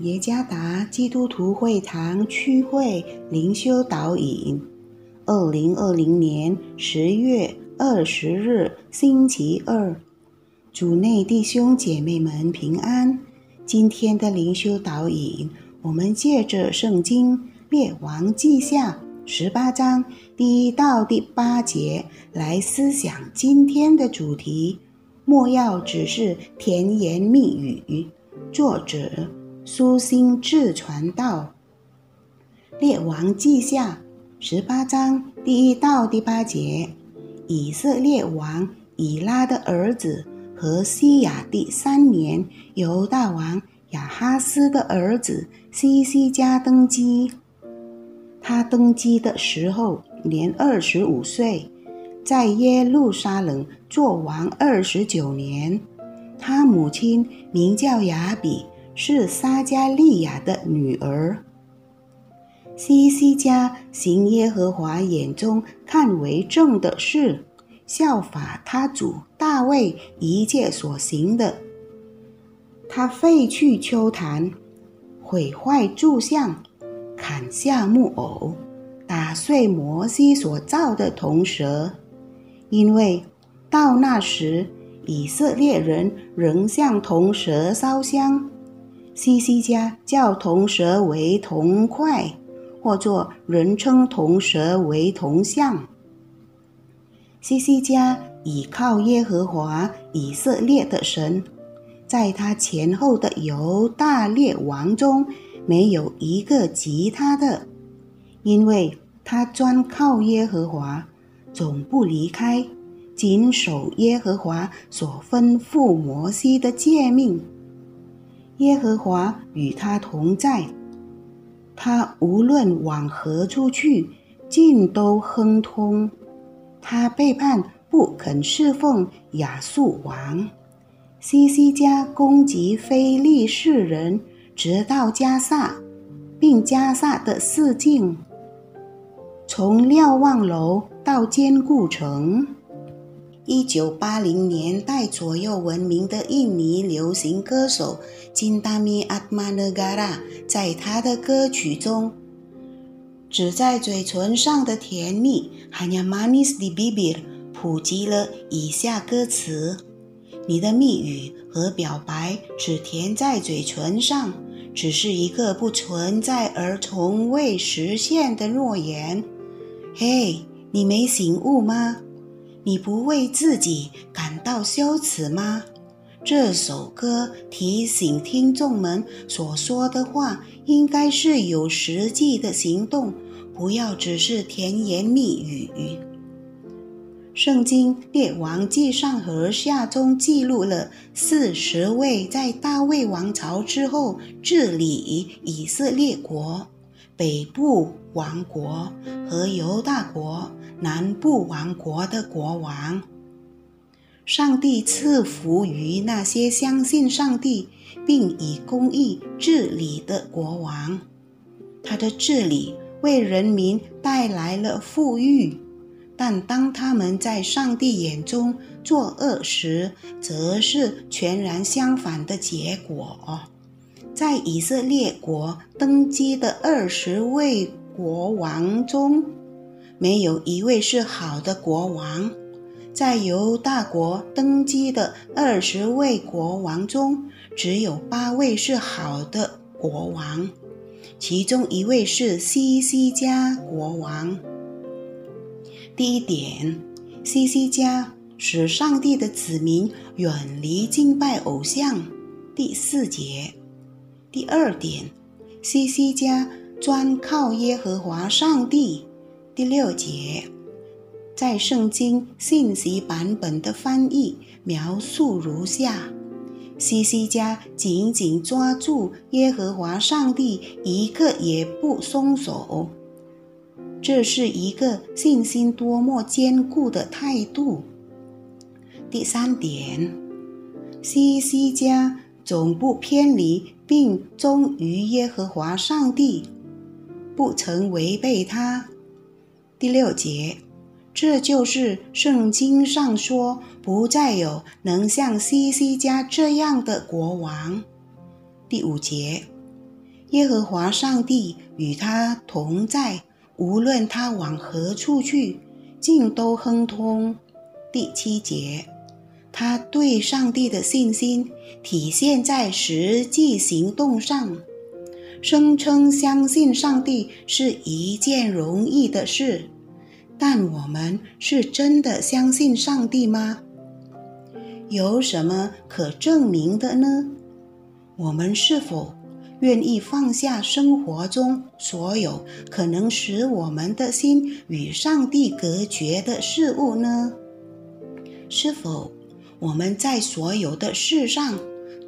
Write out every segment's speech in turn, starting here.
耶加达基督徒会堂区会灵修导引，二零二零年十月二十日星期二，主内弟兄姐妹们平安。今天的灵修导引，我们借着圣经列王记下十八章第一到第八节来思想今天的主题：莫要只是甜言蜜语。作者。苏心智传道，《列王记下》十八章第一到第八节：以色列王以拉的儿子和西亚第三年，犹大王亚哈斯的儿子西西加登基。他登基的时候年二十五岁，在耶路撒冷做王二十九年。他母亲名叫雅比。是撒加利亚的女儿。西西家行耶和华眼中看为正的事，效法他主大卫一切所行的。他废去秋坛，毁坏柱像，砍下木偶，打碎摩西所造的铜蛇，因为到那时以色列人仍向铜蛇烧香。西西家叫铜蛇为铜块，或作人称铜蛇为铜像。西西家倚靠耶和华以色列的神，在他前后的犹大列王中没有一个及他的，因为他专靠耶和华，总不离开，谨守耶和华所吩咐摩西的诫命。耶和华与他同在，他无论往何处去，尽都亨通。他背叛不肯侍奉亚述王，西西家攻击非利士人，直到加萨，并加萨的四境，从瞭望楼到坚固城。一九八零年代左右闻名的印尼流行歌手金达米阿玛纳嘎拉，在他的歌曲中，只在嘴唇上的甜蜜，hanya manis di bibir，普及了以下歌词：你的蜜语和表白只甜在嘴唇上，只是一个不存在而从未实现的诺言。嘿，你没醒悟吗？你不为自己感到羞耻吗？这首歌提醒听众们所说的话应该是有实际的行动，不要只是甜言蜜语。圣经列王记上和下中记录了四十位在大卫王朝之后治理以色列国北部王国和犹大国。南部王国的国王，上帝赐福于那些相信上帝并以公义治理的国王。他的治理为人民带来了富裕，但当他们在上帝眼中作恶时，则是全然相反的结果。在以色列国登基的二十位国王中，没有一位是好的国王，在犹大国登基的二十位国王中，只有八位是好的国王，其中一位是西西家国王。第一点，西西家使上帝的子民远离敬拜偶像。第四节，第二点，西西家专靠耶和华上帝。第六节，在圣经信息版本的翻译描述如下：西西家紧紧抓住耶和华上帝，一刻也不松手。这是一个信心多么坚固的态度。第三点，西西家总不偏离并忠于耶和华上帝，不曾违背他。第六节，这就是圣经上说不再有能像西西家这样的国王。第五节，耶和华上帝与他同在，无论他往何处去，尽都亨通。第七节，他对上帝的信心体现在实际行动上。声称相信上帝是一件容易的事，但我们是真的相信上帝吗？有什么可证明的呢？我们是否愿意放下生活中所有可能使我们的心与上帝隔绝的事物呢？是否我们在所有的事上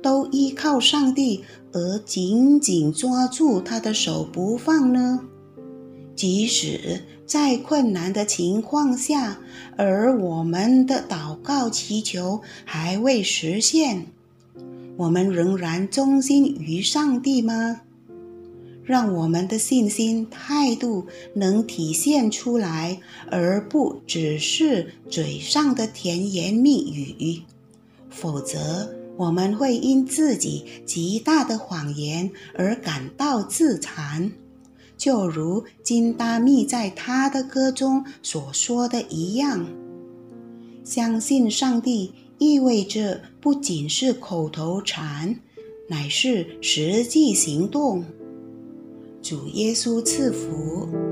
都依靠上帝而紧紧抓住他的手不放呢？即使在困难的情况下，而我们的祷告祈求还未实现，我们仍然忠心于上帝吗？让我们的信心态度能体现出来，而不只是嘴上的甜言蜜语。否则，我们会因自己极大的谎言而感到自惭，就如金达密在他的歌中所说的一样：“相信上帝意味着不仅是口头禅，乃是实际行动。”主耶稣赐福。